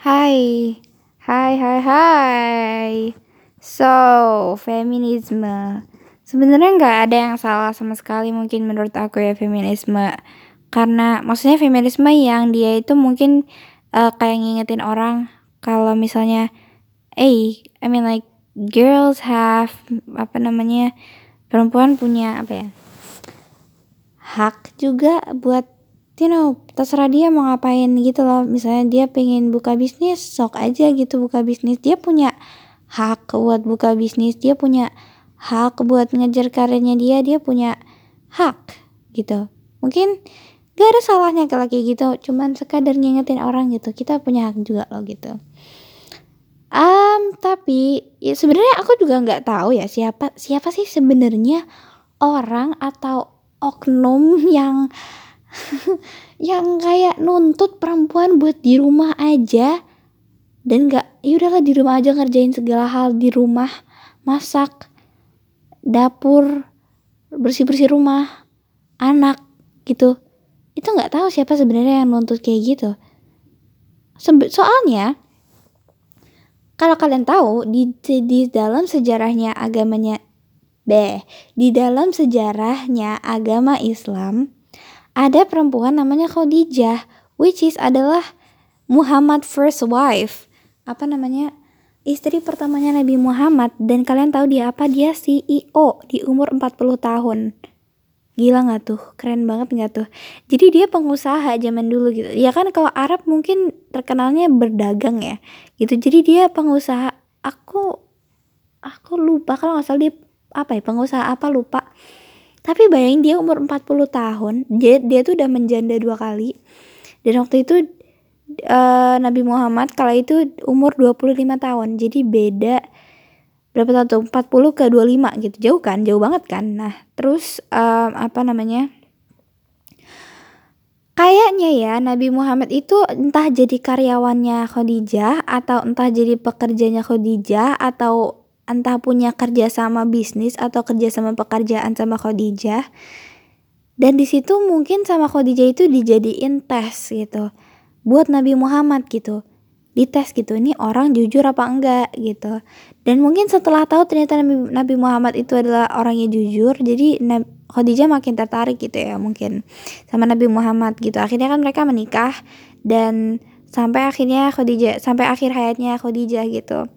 Hai, hai, hai, hai. So, feminisme. Sebenarnya nggak ada yang salah sama sekali mungkin menurut aku ya feminisme. Karena maksudnya feminisme yang dia itu mungkin uh, kayak ngingetin orang kalau misalnya, eh, I mean like girls have apa namanya perempuan punya apa ya hak juga buat you know terserah dia mau ngapain gitu loh. Misalnya dia pengen buka bisnis sok aja gitu buka bisnis. Dia punya hak buat buka bisnis dia punya hak buat ngejar karirnya dia dia punya hak gitu. Mungkin gak ada salahnya kalau kayak gitu cuman sekadar ngingetin orang gitu kita punya hak juga loh gitu. Um tapi ya sebenarnya aku juga nggak tahu ya siapa siapa sih sebenarnya orang atau oknum yang yang kayak nuntut perempuan buat di rumah aja. Dan nggak ya udahlah di rumah aja ngerjain segala hal di rumah. Masak dapur bersih bersih rumah anak gitu. Itu nggak tahu siapa sebenarnya yang nuntut kayak gitu. Soalnya kalau kalian tahu di di dalam sejarahnya agamanya beh di dalam sejarahnya agama Islam ada perempuan namanya Khadijah which is adalah Muhammad first wife. Apa namanya? Istri pertamanya Nabi Muhammad. Dan kalian tahu dia apa? Dia CEO di umur 40 tahun. Gila nggak tuh? Keren banget nggak tuh? Jadi dia pengusaha zaman dulu gitu. Ya kan kalau Arab mungkin terkenalnya berdagang ya gitu. Jadi dia pengusaha. Aku aku lupa. Kalau nggak salah dia apa ya? Pengusaha apa lupa tapi bayangin dia umur 40 tahun, dia, dia tuh udah menjanda dua kali. Dan waktu itu uh, Nabi Muhammad kala itu umur 25 tahun. Jadi beda berapa tahun tuh? 40 ke 25 gitu. Jauh kan? Jauh banget kan? Nah, terus um, apa namanya? Kayaknya ya Nabi Muhammad itu entah jadi karyawannya Khadijah atau entah jadi pekerjanya Khadijah atau entah punya kerja sama bisnis atau kerja sama pekerjaan sama Khadijah dan di situ mungkin sama Khadijah itu dijadiin tes gitu buat Nabi Muhammad gitu. Dites gitu ini orang jujur apa enggak gitu. Dan mungkin setelah tahu ternyata Nabi, Muhammad itu adalah orang yang jujur jadi Khadijah makin tertarik gitu ya mungkin sama Nabi Muhammad gitu. Akhirnya kan mereka menikah dan sampai akhirnya Khadijah sampai akhir hayatnya Khadijah gitu.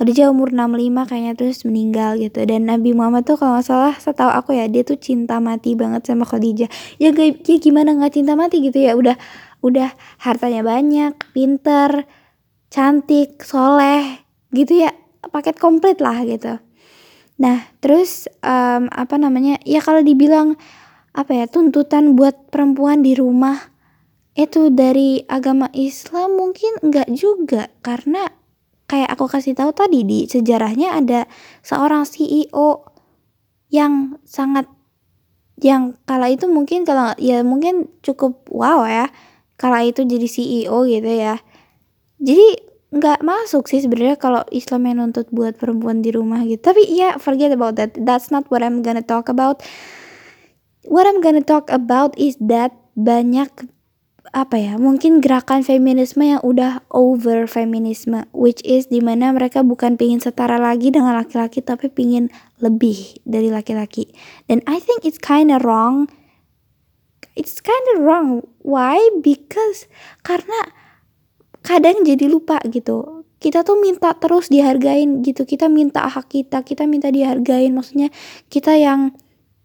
Khadijah umur 65 kayaknya terus meninggal gitu. Dan Nabi Muhammad tuh kalau nggak salah setahu aku ya dia tuh cinta mati banget sama Khadijah. Ya ya gimana nggak cinta mati gitu ya? Udah udah hartanya banyak pinter cantik soleh gitu ya. Paket komplit lah gitu. Nah terus um, apa namanya? Ya kalau dibilang apa ya tuntutan buat perempuan di rumah itu dari agama Islam mungkin enggak juga karena kayak aku kasih tahu tadi di sejarahnya ada seorang CEO yang sangat yang kala itu mungkin kalau ya mungkin cukup wow ya kala itu jadi CEO gitu ya. Jadi nggak masuk sih sebenarnya kalau Islam yang nuntut buat perempuan di rumah gitu. Tapi ya yeah, forget about that. That's not what I'm gonna talk about. What I'm gonna talk about is that banyak apa ya mungkin gerakan feminisme yang udah over feminisme which is di mana mereka bukan pingin setara lagi dengan laki-laki tapi pingin lebih dari laki-laki. Dan I think it's kinda wrong. It's kinda wrong. Why? Because karena kadang jadi lupa gitu. Kita tuh minta terus dihargain gitu. Kita minta hak kita kita minta dihargain. Maksudnya kita yang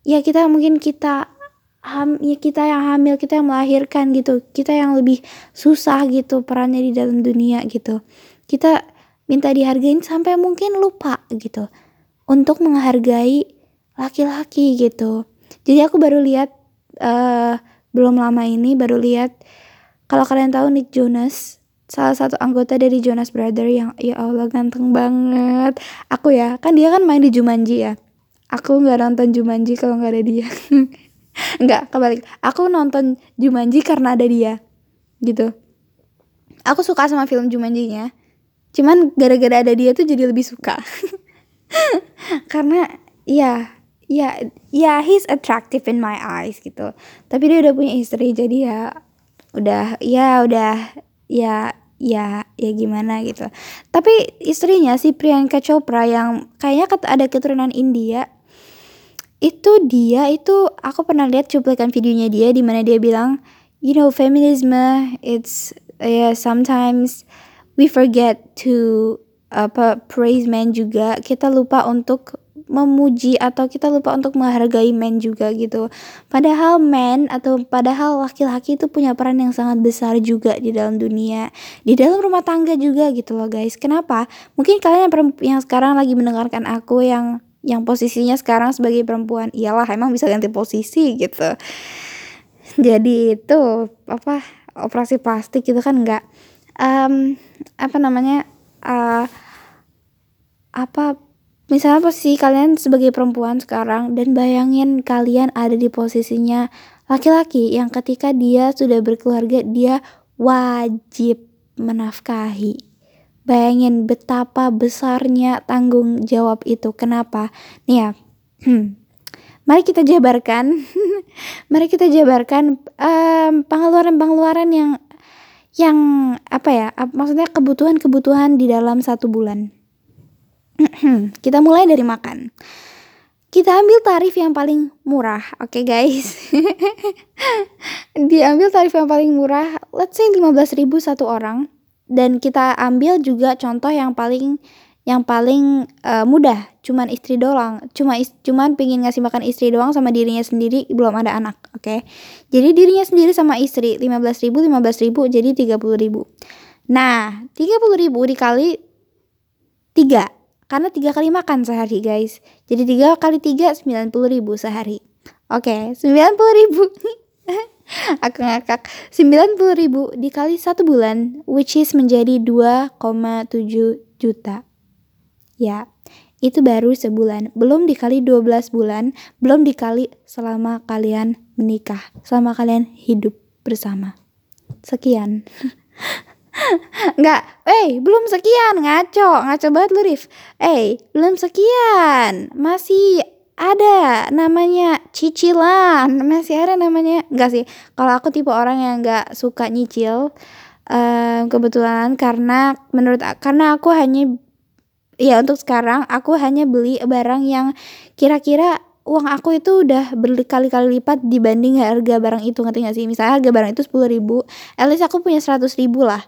ya kita mungkin kita ham ya kita yang hamil kita yang melahirkan gitu. Kita yang lebih susah gitu perannya di dalam dunia gitu. Kita minta dihargain sampai mungkin lupa gitu. Untuk menghargai laki-laki gitu. Jadi aku baru lihat uh, belum lama ini baru lihat kalau kalian tahu Nick Jonas salah satu anggota dari Jonas Brother yang ya Allah ganteng banget. Aku ya kan dia kan main di Jumanji ya. Aku nggak nonton Jumanji kalau nggak ada dia Enggak, kebalik. Aku nonton Jumanji karena ada dia. Gitu. Aku suka sama film Jumanji-nya. Cuman gara-gara ada dia tuh jadi lebih suka. karena ya ya ya he's attractive in my eyes gitu. Tapi dia udah punya istri jadi ya udah ya udah ya ya ya gimana gitu tapi istrinya si Priyanka Chopra yang kayaknya ada keturunan India itu dia itu aku pernah lihat cuplikan videonya dia di mana dia bilang you know feminism it's yeah sometimes we forget to apa praise men juga kita lupa untuk memuji atau kita lupa untuk menghargai men juga gitu. Padahal men atau padahal laki-laki itu punya peran yang sangat besar juga di dalam dunia, di dalam rumah tangga juga gitu loh guys. Kenapa? Mungkin kalian yang, yang sekarang lagi mendengarkan aku yang yang posisinya sekarang sebagai perempuan, iyalah emang bisa ganti posisi gitu. Jadi itu apa operasi plastik gitu kan enggak um, apa namanya uh, apa misalnya posisi kalian sebagai perempuan sekarang dan bayangin kalian ada di posisinya laki-laki yang ketika dia sudah berkeluarga dia wajib menafkahi bayangin betapa besarnya tanggung jawab itu kenapa nih ya hmm. mari kita jabarkan mari kita jabarkan pengeluaran-pengeluaran yang yang apa ya maksudnya kebutuhan-kebutuhan di dalam satu bulan kita mulai dari makan. Kita ambil tarif yang paling murah, oke okay guys. Diambil tarif yang paling murah, let's say 15.000 satu orang dan kita ambil juga contoh yang paling yang paling uh, mudah cuman istri doang cuma is, cuman pingin ngasih makan istri doang sama dirinya sendiri belum ada anak oke okay? jadi dirinya sendiri sama istri 15.000 15.000 jadi 30.000 nah 30.000 dikali 3 karena tiga kali makan sehari guys. Jadi tiga kali tiga sembilan puluh ribu sehari. Oke, sembilan puluh ribu. Aku ngakak. Sembilan puluh ribu dikali satu bulan, which is menjadi 2,7 juta. Ya, itu baru sebulan. Belum dikali 12 bulan, belum dikali selama kalian menikah, selama kalian hidup bersama. Sekian. Enggak, eh belum sekian, ngaco, ngaco banget lu Rif. Eh, belum sekian, masih ada namanya cicilan, masih ada namanya, enggak sih. Kalau aku tipe orang yang enggak suka nyicil, um, kebetulan karena menurut karena aku hanya ya untuk sekarang aku hanya beli barang yang kira-kira uang aku itu udah berkali-kali lipat dibanding harga barang itu. Ngerti gak sih? Misalnya harga barang itu sepuluh ribu at least aku punya seratus ribu lah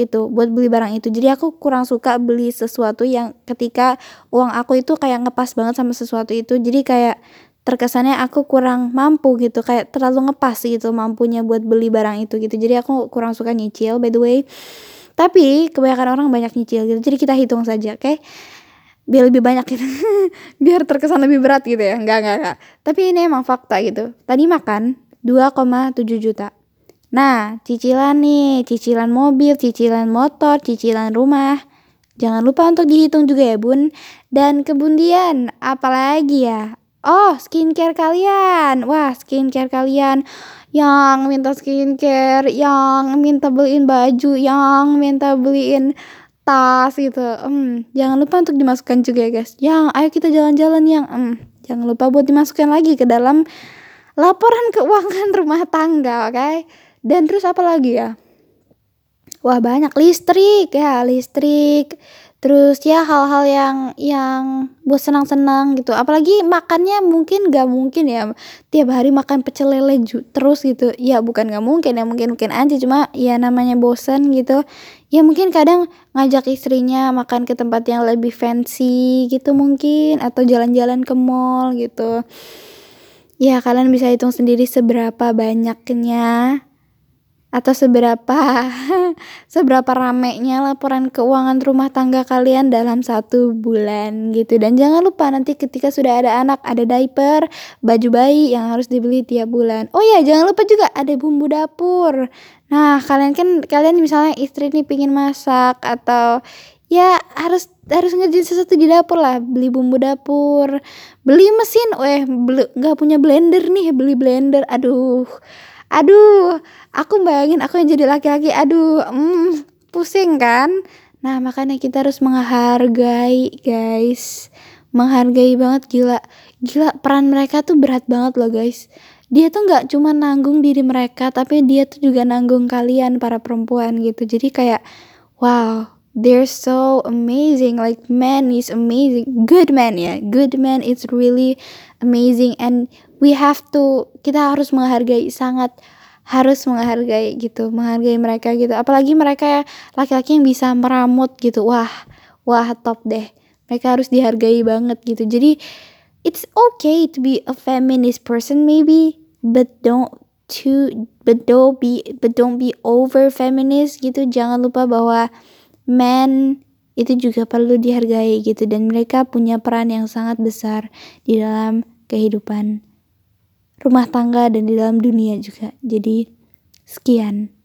gitu buat beli barang itu. Jadi aku kurang suka beli sesuatu yang ketika uang aku itu kayak ngepas banget sama sesuatu itu. Jadi kayak terkesannya aku kurang mampu gitu kayak terlalu ngepas gitu mampunya buat beli barang itu gitu. Jadi aku kurang suka nyicil by the way. Tapi kebanyakan orang banyak nyicil gitu. Jadi kita hitung saja oke? Okay? biar lebih banyak gitu. Biar terkesan lebih berat gitu ya? Enggak enggak enggak tapi ini emang fakta gitu. Tadi makan 2,7 juta Nah, cicilan nih, cicilan mobil, cicilan motor, cicilan rumah. Jangan lupa untuk dihitung juga ya bun. Dan kemudian, apalagi ya? Oh, skincare kalian. Wah, skincare kalian yang minta skincare, yang minta beliin baju, yang minta beliin tas gitu. Hmm, jangan lupa untuk dimasukkan juga ya guys. Yang ayo kita jalan-jalan yang hmm, jangan lupa buat dimasukkan lagi ke dalam laporan keuangan rumah tangga, oke? Okay? Dan terus apa lagi ya? Wah banyak. Listrik ya listrik. Terus ya hal-hal yang yang buat senang-senang gitu. Apalagi makannya mungkin gak mungkin ya. Tiap hari makan pecel lele terus gitu. Ya bukan gak mungkin ya. Mungkin mungkin aja. Cuma ya namanya bosan gitu. Ya mungkin kadang ngajak istrinya makan ke tempat yang lebih fancy gitu mungkin. Atau jalan-jalan ke mall gitu. Ya kalian bisa hitung sendiri seberapa banyaknya atau seberapa seberapa ramenya laporan keuangan rumah tangga kalian dalam satu bulan gitu. Dan jangan lupa nanti ketika sudah ada anak ada diaper baju bayi yang harus dibeli tiap bulan. Oh ya jangan lupa juga ada bumbu dapur. Nah kalian kan kalian misalnya istri nih pingin masak atau ya harus harus ngerjain sesuatu di dapur lah. Beli bumbu dapur beli mesin. Eh nggak punya blender nih beli blender. Aduh aduh aku bayangin aku yang jadi laki-laki. Aduh hmm, pusing kan? Nah makanya kita harus menghargai guys. Menghargai banget gila. Gila peran mereka tuh berat banget loh guys. Dia tuh nggak cuma nanggung diri mereka tapi dia tuh juga nanggung kalian para perempuan gitu. Jadi kayak wow they're so amazing. Like man is amazing. Good man ya good man it's really amazing. And we have to kita harus menghargai sangat harus menghargai gitu menghargai mereka gitu. Apalagi mereka laki-laki yang bisa meramut gitu. Wah wah top deh. Mereka harus dihargai banget gitu. Jadi it's okay to be a feminist person maybe but don't too but don't be but don't be over feminist gitu. Jangan lupa bahwa men itu juga perlu dihargai gitu dan mereka punya peran yang sangat besar di dalam kehidupan rumah tangga dan di dalam dunia juga. Jadi sekian.